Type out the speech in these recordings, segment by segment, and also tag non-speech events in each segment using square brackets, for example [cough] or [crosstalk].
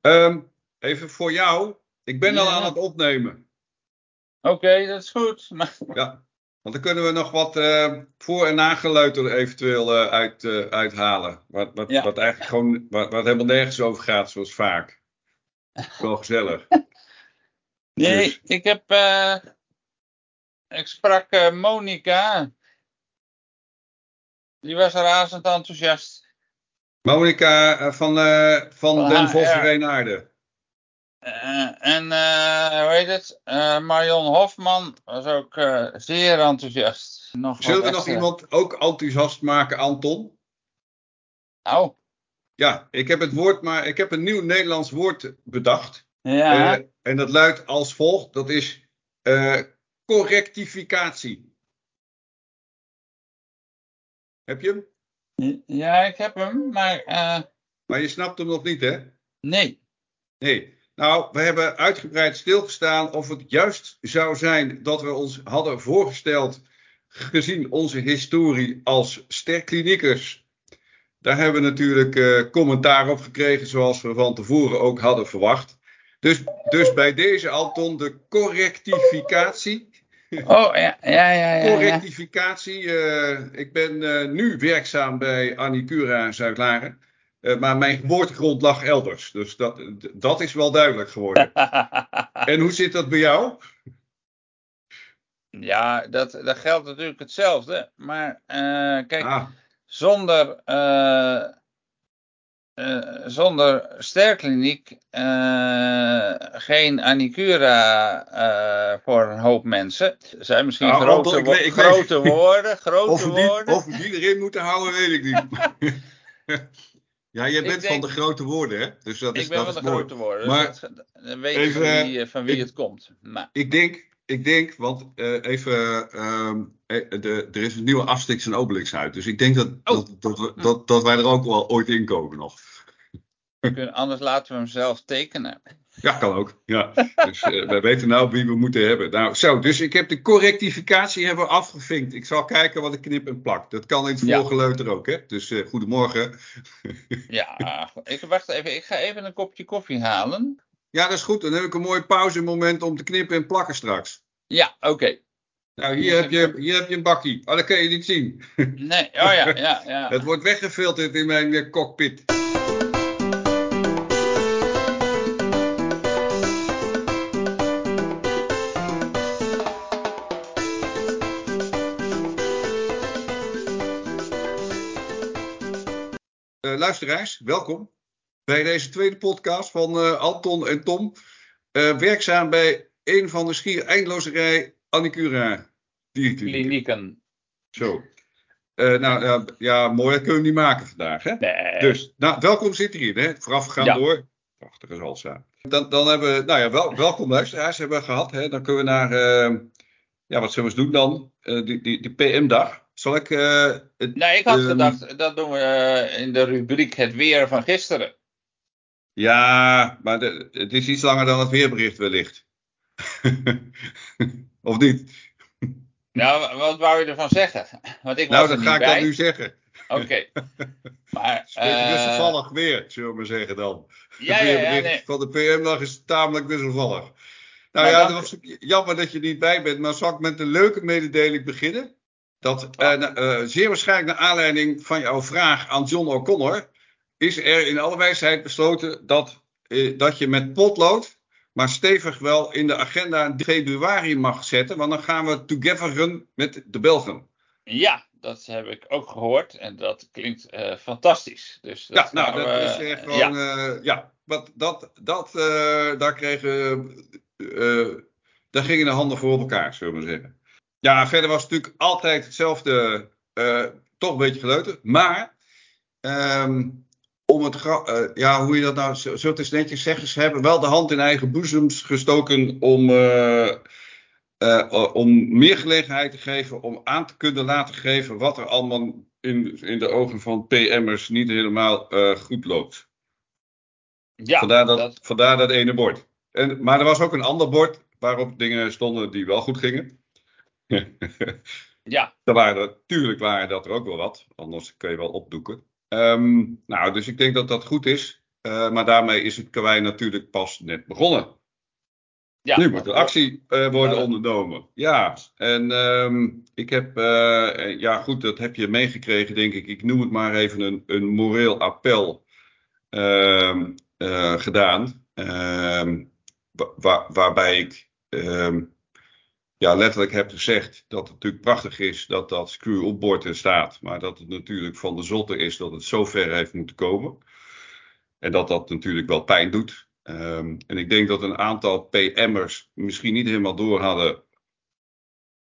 Ehm, even voor jou. Ik ben al aan het opnemen. Oké, dat is goed. [laughs] Ja. Want dan kunnen we nog wat eh, voor- en nageleuter eventueel eh, uit, eh, uithalen. Wat, wat, Ja. wat eigenlijk gewoon, wat, wat helemaal nergens over gaat, zoals vaak. Wel gezellig. [laughs] nee, Dus. ik heb. ik sprak Monica. Die was razend enthousiast. Monica eh, van, eh, van Van Den. Vos Reenaarde. Eh, en eh, hoe heet het? Marion Hofman was ook zeer enthousiast. Nog Zullen we nog iemand ook enthousiast maken, Anton? Oh, Ja, ik heb het woord, maar ik heb een nieuw Nederlands woord bedacht. ja. En dat luidt als volgt: dat is correctificatie. Heb je hem? Ja, ik heb hem, maar eh, Maar je snapt hem nog niet, hè? nee. Nee. Nou, we hebben uitgebreid stilgestaan of het juist zou zijn dat we ons hadden voorgesteld, gezien onze historie als sterkliniekers. Daar hebben we natuurlijk eh, commentaar op gekregen, zoals we van tevoren ook hadden verwacht. Dus, dus bij deze, Anton, de correctificatie. Oh, ja, ja, ja. ja, ja. Correctificatie. eh, ik ben eh, nu werkzaam bij Annicura Zuid-Laren. Eh, maar mijn geboortegrond lag elders. Dus dat, dat is wel duidelijk geworden. [laughs] En hoe zit dat bij jou? Ja, dat, dat geldt natuurlijk hetzelfde. Maar kijk, Ah, zonder, zonder sterkliniek eh, geen Anicura eh, voor een hoop mensen. Er zijn misschien Nou, grote, ik ik grote woorden, [laughs] grote of, we die, woorden. of we die erin moeten houden, weet ik niet. [laughs] ja, jij bent denk- van de grote woorden, hè? Dus dat is, ik ben dat van is de mooi. grote woorden, Maar dus dat, dan weet even, je van wie, van wie ik- het komt. Maar, Ik denk, ik denk want eh, even, ehm, eh, de, er is een nieuwe Asterix en Obelix uit. Dus ik denk dat, Oh. dat, dat, dat, dat wij er ook wel ooit in komen nog. Kunnen- anders laten we hem zelf tekenen. Ja, kan ook. Ja. Dus eh, wij weten nou wie we moeten hebben. Nou, zo, dus ik heb de correctificatie hebben we afgevinkt. Ik zal kijken wat ik knip en plak. Dat kan in het Ja. voorgeleuter ook, hè? Dus eh, goedemorgen. [laughs] Ja, ik, wacht even, ik ga even een kopje koffie halen. Ja, dat is goed. Dan heb ik een mooi pauzemoment om te knippen en plakken straks. Ja, oké. Nou, hier heb je, hier heb je een bakkie. Oh, dat kan je niet zien. Nee, oh ja, ja, ja. [laughs] Het wordt weggefilterd in mijn eh, cockpit. Eh, luisteraars, welkom bij deze tweede podcast van eh, Anton en Tom. Eh, werkzaam bij een van de schier eindeloze rij Annicura dierklinieken. Klinieken. Zo. Nou ja, ja, mooi, dat kunnen we niet maken vandaag. Hè? Nee. Dus, nou, welkom zit erin, hè? Voorafgegaan Ja. door. Prachtige salsa. Dan, dan hebben we, nou ja, wel, welkom luisteraars hebben we gehad. Hè? Dan kunnen we naar, ja, wat zullen we eens doen dan? Die, die, die PM-dag. Zal ik, het, Nee, ik had ehm, gedacht, dat doen we eh, in de rubriek het weer van gisteren. ja, maar de- het is iets langer dan het weerbericht wellicht. [laughs] of niet? Nou, wat wou je ervan zeggen? Want ik Nou, dat ga ik bij. dan nu zeggen. Oké. [laughs] Maar, beetje eh, wisselvallig weer, zullen we maar zeggen dan. ja, het ja, ja, weerbericht nee. van de PM-dag is tamelijk wisselvallig. Nou Nou, ja, dat was jammer dat je er niet bij bent, maar zal ik met een leuke mededeling beginnen? Dat eh, na- eh, zeer waarschijnlijk naar aanleiding van jouw vraag aan John O'Connor, is er in alle wijsheid besloten dat, eh, dat je met potlood, maar stevig wel in de agenda februari mag zetten, want dan gaan we togetheren met de Belgen. Ja, dat heb ik ook gehoord en dat klinkt fantastisch. Dus dat Ja, nou, dat we- is echt gewoon. ja. Ja, wat, dat, dat, daar kregen. daar gingen de handen voor op elkaar, zullen we zeggen. Ja, verder was het natuurlijk altijd hetzelfde. eh, toch een beetje geleuter. Maar. ehm, om het. eh, ja, hoe je dat nou. Zo, het eens netjes zeggen. Ze hebben wel de hand in eigen boezems gestoken. om. eh, om meer gelegenheid te geven om aan te kunnen laten geven wat er allemaal in, in de ogen van PM'ers niet helemaal goed loopt. ja, vandaar, dat, dat- vandaar dat ene bord. En, maar er was ook een ander bord waarop dingen stonden die wel goed gingen. [laughs] ja, er waren, natuurlijk waren dat er ook wel wat, anders kun je wel opdoeken. Ehm, nou, dus ik denk dat dat goed is. Eh, maar daarmee is het karwei natuurlijk pas net begonnen. Ja, nu moet er actie eh, worden Ja. ondernomen. Ja, en ehm, ik heb, eh, ja goed, dat heb je meegekregen, denk ik. Ik noem het maar even een, een moreel appel ehm, eh, gedaan. Wa- wa- waarbij ik ja, letterlijk heb gezegd dat het natuurlijk prachtig is dat dat screw op bord er staat. Maar dat het natuurlijk van de zotte is dat het zo ver heeft moeten komen. En dat dat natuurlijk wel pijn doet. Ehm, en ik denk dat een aantal PM'ers misschien niet helemaal door hadden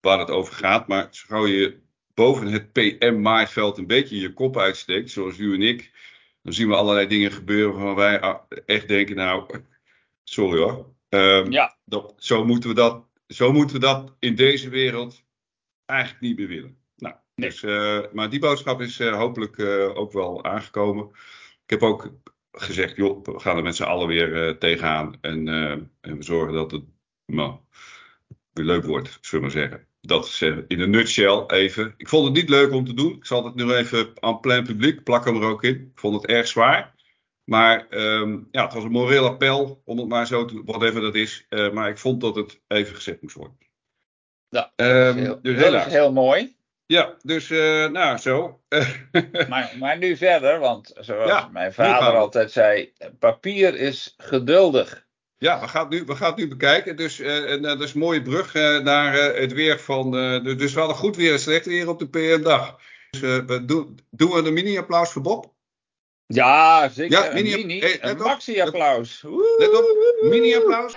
waar het over gaat. Maar zo gauw je boven het PM-maaiveld een beetje je kop uitsteekt, zoals u en ik, dan zien we allerlei dingen gebeuren waarvan wij ah, echt denken, nou, [laughs] sorry hoor. Ehm, Ja, dat, zo, moeten we dat, zo moeten we dat in deze wereld eigenlijk niet meer willen. Nou, Nee. dus, eh, maar die boodschap is eh, hopelijk eh, ook wel aangekomen. Ik heb ook gezegd, joh, we gaan er met z'n allen weer tegenaan. En, en we zorgen dat het nou, weer leuk wordt, zullen we maar zeggen. Dat is in een nutshell even. Ik vond het niet leuk om te doen. Ik zal het nu even aan plein publiek, plak hem er ook in. Ik vond het erg zwaar. Maar ehm, ja, het was een moreel appel, om het maar zo te, whatever dat is. Eh, maar ik vond dat het even gezegd moest worden. Ja, Ehm, heel, dus dat helaas. is heel mooi. Ja, dus eh, nou zo. [laughs] Maar, maar nu verder, want zoals Ja, mijn vader altijd zei, papier is geduldig. Ja, we gaan het nu, we gaan het nu bekijken. Dus eh, en, dat is een mooie brug naar het weer van. dus- we hadden goed weer en slecht weer op de PM-dag. Dus we doen, doen we een mini-applaus voor Bob? Ja, zeker. Ja, een mini- hey, een let op. maxi-applaus. Let op, mini-applaus.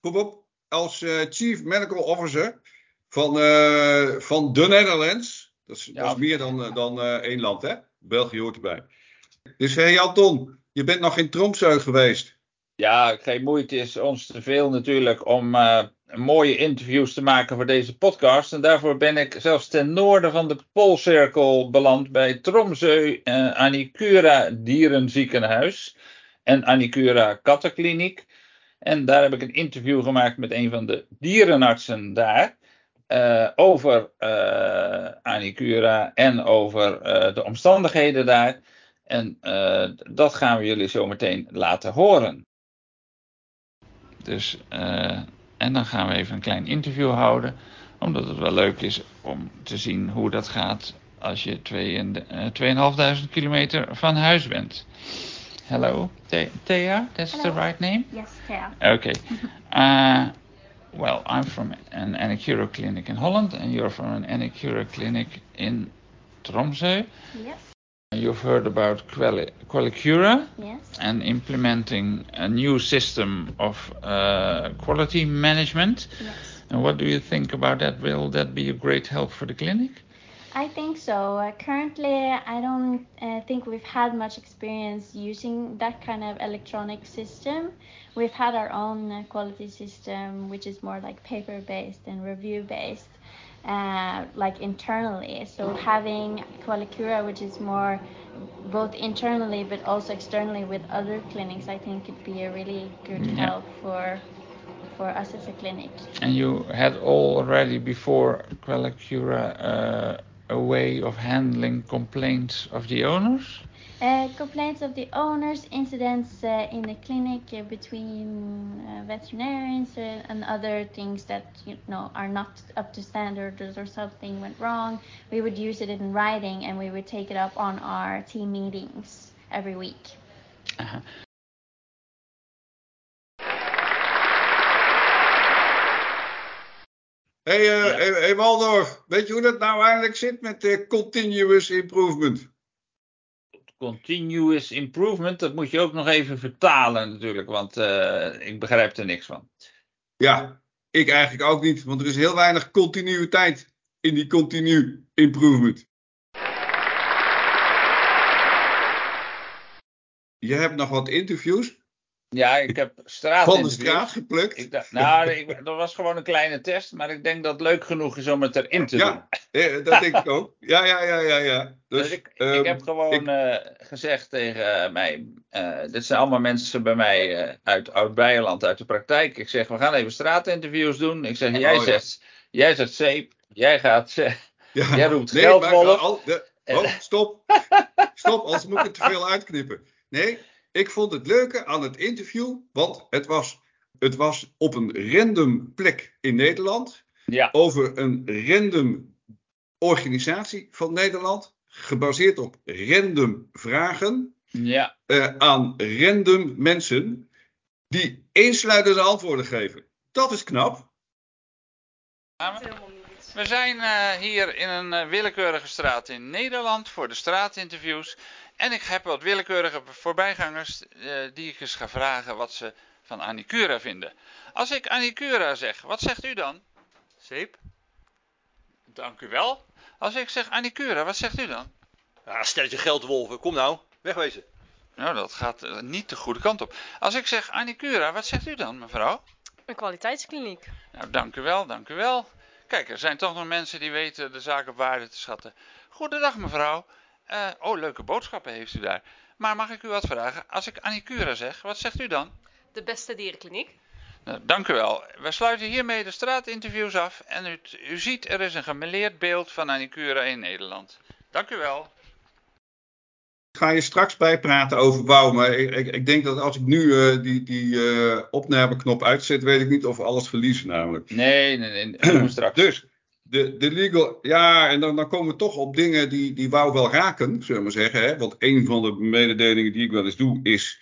Voor Bob als eh, Chief Medical Officer van, eh, van de Netherlands. Dat is, Ja. dat is meer dan, eh, dan één land, hè? België hoort erbij. Dus hé hey, Anton, je bent nog in Tromsø geweest. Ja, geen moeite is ons te veel natuurlijk om eh, mooie interviews te maken voor deze podcast. En daarvoor ben ik zelfs ten noorden van de Poolcirkel beland bij Tromsø eh, Anicura Dierenziekenhuis en Anicura Kattenkliniek. En daar heb ik een interview gemaakt met een van de dierenartsen daar. eh, over eh Anicura en over de omstandigheden daar. En dat gaan we jullie zo meteen laten horen. Dus, eh, en dan gaan we even een klein interview houden. Omdat het wel leuk is om te zien hoe dat gaat als je twee en, eh, 2500 kilometer van huis bent. Hello, The- Thea, that's the right name? Yes, Thea. Okay. Uh, well, I'm from an Anicura clinic in Holland, and you're from an Anicura clinic in Tromsø. Yes, You've heard about Quali- Qualicura yes. and implementing a new system of uh, quality management. Yes. And what do you think about that? Will that be a great help for the clinic? I think so. Uh, currently, I don't uh, think we've had much experience using that kind of electronic system. We've had our own uh, quality system, which is more like paper based and review based, uh, like internally. So having Qualicura, which is more both internally but also externally with other clinics, I think could be a really good Yeah. help for for us as a clinic. And you had already before Qualicura uh, a way of handling complaints of the owners? Uh, complaints of the owners, incidents uh, in the clinic uh, between uh, veterinarians uh, and other things that you know are not up to standards or something went wrong. We would use it in writing and we would take it up on our team meetings every week. Uh-huh. Hé hey, Ja. hey, hey, Waldorf, weet je hoe dat nou eigenlijk zit met continuous improvement? Continuous improvement, dat moet je ook nog even vertalen natuurlijk, want eh, ik begrijp er niks van. Ja, ik eigenlijk ook niet, want er is heel weinig continuïteit in die continu improvement. Je hebt nog wat interviews Ja, ik heb straat van de straat geplukt. Ik dacht, nou, ik, dat was gewoon een kleine test, maar ik denk dat het leuk genoeg is om het erin te doen. Ja, dat denk ik ook. Ja, ja, ja, ja, ja. Dus, Dus, ik, ehm, ik heb gewoon ik- eh, gezegd tegen eh, mij, eh, dit zijn allemaal mensen bij mij uit Oud-Beijerland, uit de praktijk. Ik zeg, we gaan even straatinterviews doen. Ik zeg, jij, Oh, ja. zegt, jij zegt zeep, jij gaat, [laughs] ja. jij roept Nee, geldwolf. de- oh, stop. [laughs] stop, anders moet ik het te veel uitknippen. Nee, ik vond het leuke aan het interview, want het was, het was op een random plek in Nederland. Ja. Over een random organisatie van Nederland. Gebaseerd op random vragen Ja. eh, aan random mensen. Die eensluidende antwoorden geven. Dat is knap. We zijn eh, hier in een eh, willekeurige straat in Nederland voor de straatinterviews. En ik heb wat willekeurige voorbijgangers eh, die ik eens ga vragen wat ze van Anicura vinden. Als ik Anicura zeg, wat zegt u dan? Zeep? Dank u wel. Als ik zeg Anicura, wat zegt u dan? Ja, stelletje geldwolven. Kom nou, wegwezen. Nou, dat gaat niet de goede kant op. Als ik zeg Anicura, wat zegt u dan, mevrouw? Een kwaliteitskliniek. Nou, dank u wel, dank u wel. Kijk, er zijn toch nog mensen die weten de zaak op waarde te schatten. Goedendag, mevrouw. Eh, oh, leuke boodschappen heeft u daar. Maar mag ik u wat vragen? Als ik Anicura zeg, wat zegt u dan? De beste dierenkliniek. Nou, dank u wel. We sluiten hiermee de straatinterviews af. En u, u ziet, er is een gemêleerd beeld van Anicura in Nederland. Dank u wel. Ga je straks bijpraten over bouw. Maar ik, ik, ik denk dat als ik nu eh, die, die eh, opnameknop uitzet, weet ik niet of we alles verliezen namelijk. Nee, nee, nee. straks. Dus, de, de legal, ja, en dan, dan komen we toch op dingen die, die wou wel raken, zullen we maar zeggen. Hè? Want een van de mededelingen die ik wel eens doe is,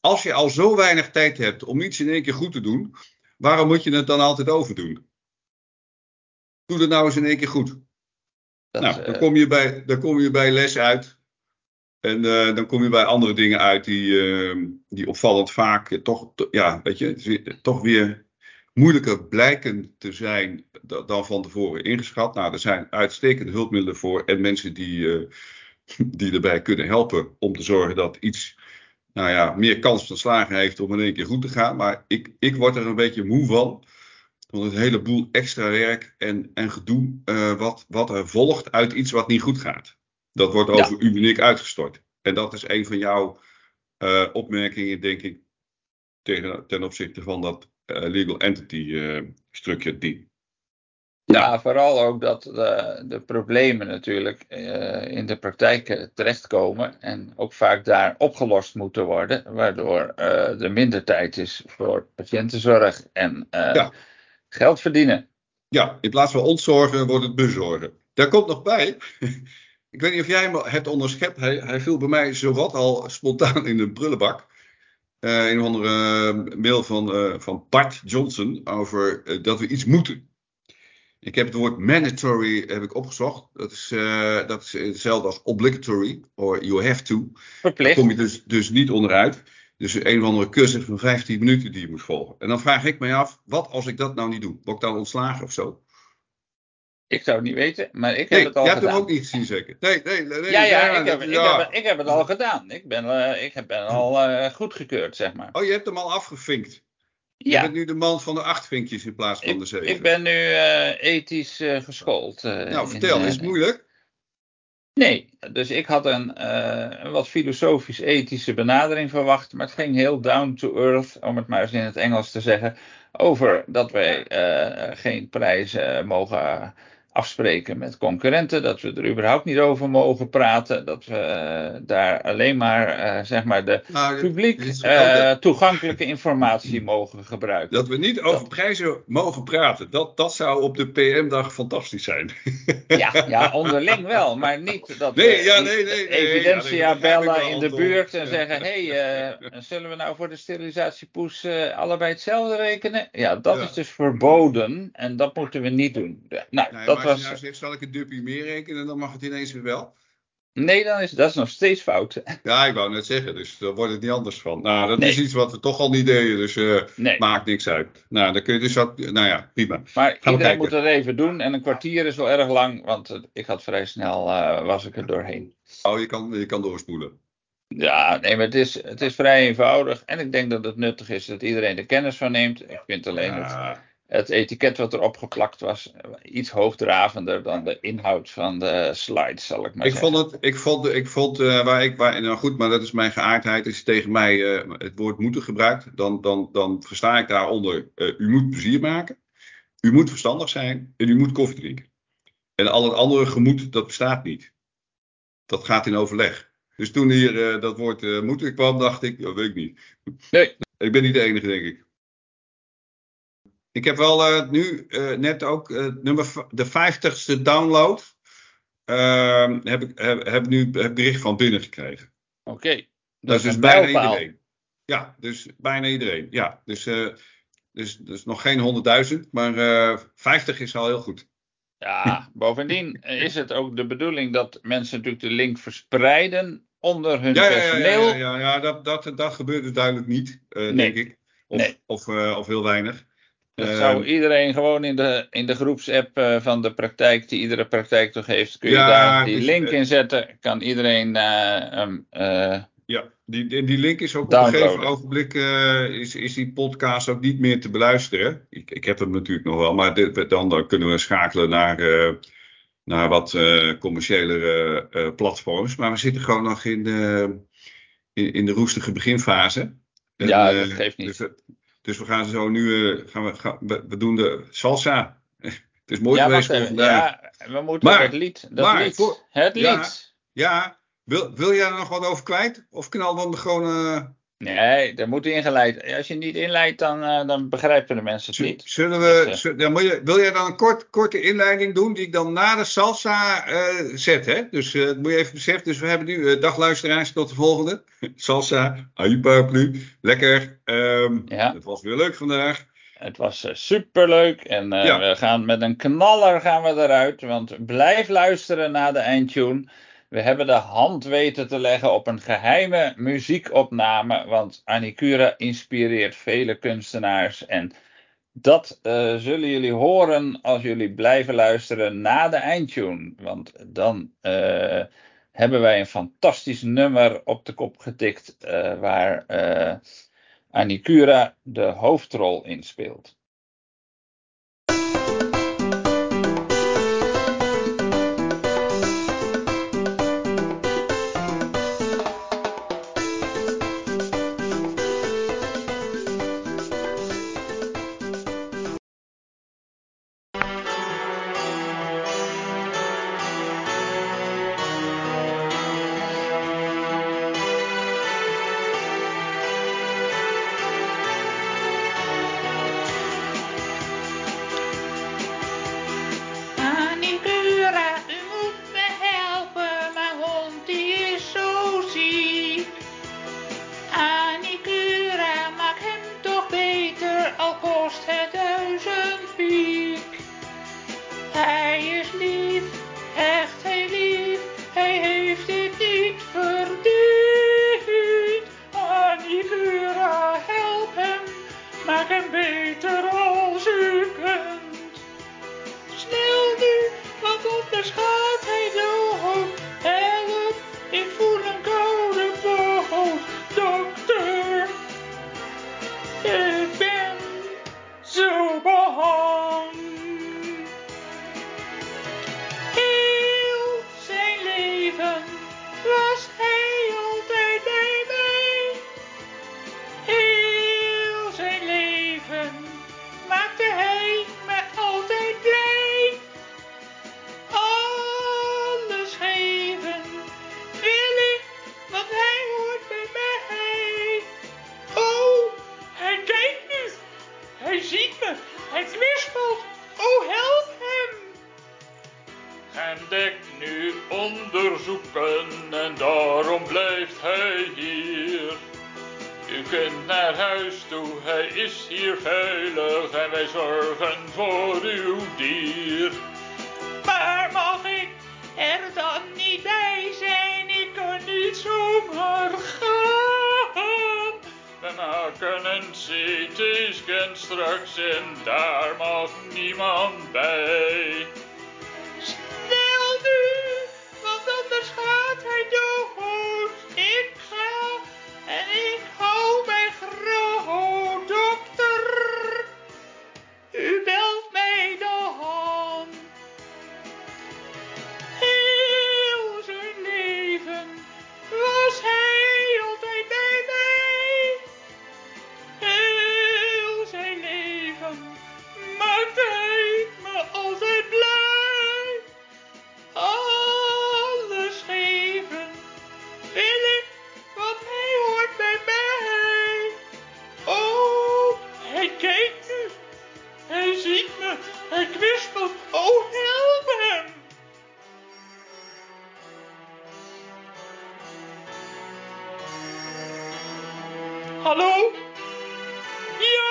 als je al zo weinig tijd hebt om iets in één keer goed te doen, waarom moet je het dan altijd overdoen? Doe het nou eens in één keer goed. Dat, nou, dan eh, kom je bij, dan kom je bij les uit. En eh, dan kom je bij andere dingen uit die, eh, die opvallend vaak toch, to- ja, weet je, toch weer moeilijker blijken te zijn da- dan van tevoren ingeschat. Nou, er zijn uitstekende hulpmiddelen voor en mensen die, eh, die erbij kunnen helpen om te zorgen dat iets, nou ja, meer kans van slagen heeft om in één keer goed te gaan. Maar ik, ik word er een beetje moe van. Van een heleboel extra werk en, en gedoe eh, wat, wat er volgt uit iets wat niet goed gaat. Dat wordt Ja. over ik uitgestort. En dat is een van jouw eh, opmerkingen, denk ik, tegen, ten opzichte van dat eh, legal entity eh structure die. Ja, vooral ook dat de, de problemen natuurlijk in de praktijk terechtkomen en ook vaak daar opgelost moeten worden, waardoor er minder tijd is voor patiëntenzorg en Ja. geld verdienen. Ja, in plaats van ontzorgen wordt het bezorgen. Daar komt nog bij. Ik weet niet of jij hem het onderschept. Hij, hij viel bij mij zowat al spontaan in de brullenbak. Eh, een of andere eh, mail van, eh, van Bart Johnson over dat we iets moeten. Ik heb het woord mandatory heb ik opgezocht. Dat is, dat is hetzelfde als obligatory, or you have to. Daar Verplicht. kom je dus, dus niet onderuit. Dus een of andere cursus van 15 minuten die je moet volgen. En dan vraag ik mij af, wat als ik dat nou niet doe? Word ik dan ontslagen of zo? Ik zou het niet weten, maar ik heb Nee, het al jij hebt gedaan. hem ook niet gezien zeker? Nee, nee, nee. nee ja, ja, ja, ik, heb, dat- ik, ja. heb, ik heb het al gedaan. Ik ben, eh, ik heb- ben al eh, goedgekeurd, zeg maar. Oh, je hebt hem al afgevinkt. Je Ja, bent nu de man van de acht vinkjes in plaats van de zeven. ik ben nu eh, ethisch geschoold. Nou, in, vertel, eh, is het moeilijk? Nee, dus ik had een, een wat filosofisch-ethische benadering verwacht, maar het ging heel down to earth, om het maar eens in het Engels te zeggen, over dat wij geen prijzen mogen afspreken met concurrenten, dat we er überhaupt niet over mogen praten, dat we eh, daar alleen maar, eh, zeg maar, de Nou, publiek eh, dat- toegankelijke informatie [laughs] mogen gebruiken. dat we niet over prijzen mogen praten. Dat, dat zou op de PM-dag fantastisch zijn. Ja, ja, [laughs] onderling wel, maar niet dat Nee, we ja, nee, nee, evidentia bellen in de buurt en zeggen: hé, hey, [laughs] zullen we nou voor de sterilisatiepoes eh, allebei hetzelfde rekenen? Ja, dat Ja. is dus verboden en dat moeten we niet doen. Nou, Nee, dat was. nou zegt, zal ik een dubbie meer rekenen, dan mag het ineens weer wel. Nee, dan is dat is nog steeds fout. Ja, ik wou net zeggen, dus daar wordt het niet anders van. Nou, dat Nee. is iets wat we toch al niet deden, dus Nee, maakt niks uit. Nou, dan kun je dus ook, nou ja, prima. maar iedereen kijken. moet het even doen en een kwartier is wel erg lang, want ik had vrij snel eh, was ik er doorheen. Oh, je kan, je kan doorspoelen. Ja, nee, maar het is, het is vrij eenvoudig en ik denk dat het nuttig is dat iedereen er kennis van neemt. Ik vind alleen Ja, Het etiket wat erop geplakt was, iets hoogdravender dan de inhoud van de slides, zal ik maar ik zeggen. vond het, ik vond, ik vond eh, waar ik, waar, nou goed, maar dat is mijn geaardheid. Als je tegen mij eh, het woord moeten gebruikt, dan, dan, dan versta ik daaronder, eh, u moet plezier maken, u moet verstandig zijn en u moet koffie drinken. En al het andere gemoed, dat bestaat niet. Dat gaat in overleg. Dus toen hier dat woord moeten kwam, dacht ik, dat weet ik niet. Nee. Ik ben niet de enige, denk ik. Ik heb wel eh, nu eh, net ook eh, nummer, de vijftigste download. ehm, heb ik heb, nu het bericht van binnen gekregen. Oké. Dat is dus bijna iedereen. Ja, dus bijna iedereen. Ja, dus, dus, dus nog geen 100.000, maar eh 50 is al heel goed. Ja, bovendien is het ook de bedoeling dat mensen natuurlijk de link verspreiden onder hun Ja, ja, ja, ja, personeel. ja, ja, ja, dat, dat, dat gebeurt dus duidelijk niet, Nee. denk ik. Of, Nee. of, of heel weinig. Dat Ehm, zou iedereen gewoon in de, in de groepsapp eh, van de praktijk, die iedere praktijk toch heeft, kun je Ja, daar die dus, link eh, in zetten. Kan iedereen eh, Ja, die, die die link is ook op een gegeven ogenblik is, is die podcast ook niet meer te beluisteren. Ik, ik heb hem natuurlijk nog wel, maar dit, dan, dan kunnen we schakelen naar, naar wat commerciëlere eh, platforms. Maar we zitten gewoon nog in de, in, in de roestige beginfase. En, Ja, dat geeft niet. Dus, dus we gaan zo nu, eh, gaan we, gaan, we, we doen de salsa. [laughs] Het is mooi ja, geweest wacht voor vandaag. Ja, we moeten Maar- het lied. Dat maar lied. voor- het ja. lied. Ja, wil, wil jij er nog wat over kwijt? Of knal dan gewoon... Nee, dat moet ingeleid. Als je niet inleidt, dan, eh, dan begrijpen de mensen het niet. Zullen we, eh, ja, moet je, wil jij dan een kort, korte inleiding doen die ik dan na de salsa eh, zet? Hè? Dus dat moet je even beseffen. Dus we hebben nu, eh, dag luisteraars, tot de volgende. [laughs] Salsa, aan paraplu, lekker. Ehm, Ja. Het was weer leuk vandaag. Het was super superleuk en Ja. we gaan met een knaller gaan we eruit. Want blijf luisteren naar de eindtune. We hebben de hand weten te leggen op een geheime muziekopname. Want Anikura inspireert vele kunstenaars. En dat eh, zullen jullie horen als jullie blijven luisteren na de eindtune. Want dan eh, hebben wij een fantastisch nummer op de kop getikt. eh, waar Anikura de hoofdrol in speelt. En daarom blijft hij hier. U kunt naar huis toe, hij is hier veilig en wij zorgen voor uw dier. Maar mag ik er dan niet bij zijn? Ik kan niet zomaar gaan. We maken een CT-scan straks en daar mag niemand bij. Hallo? Ja!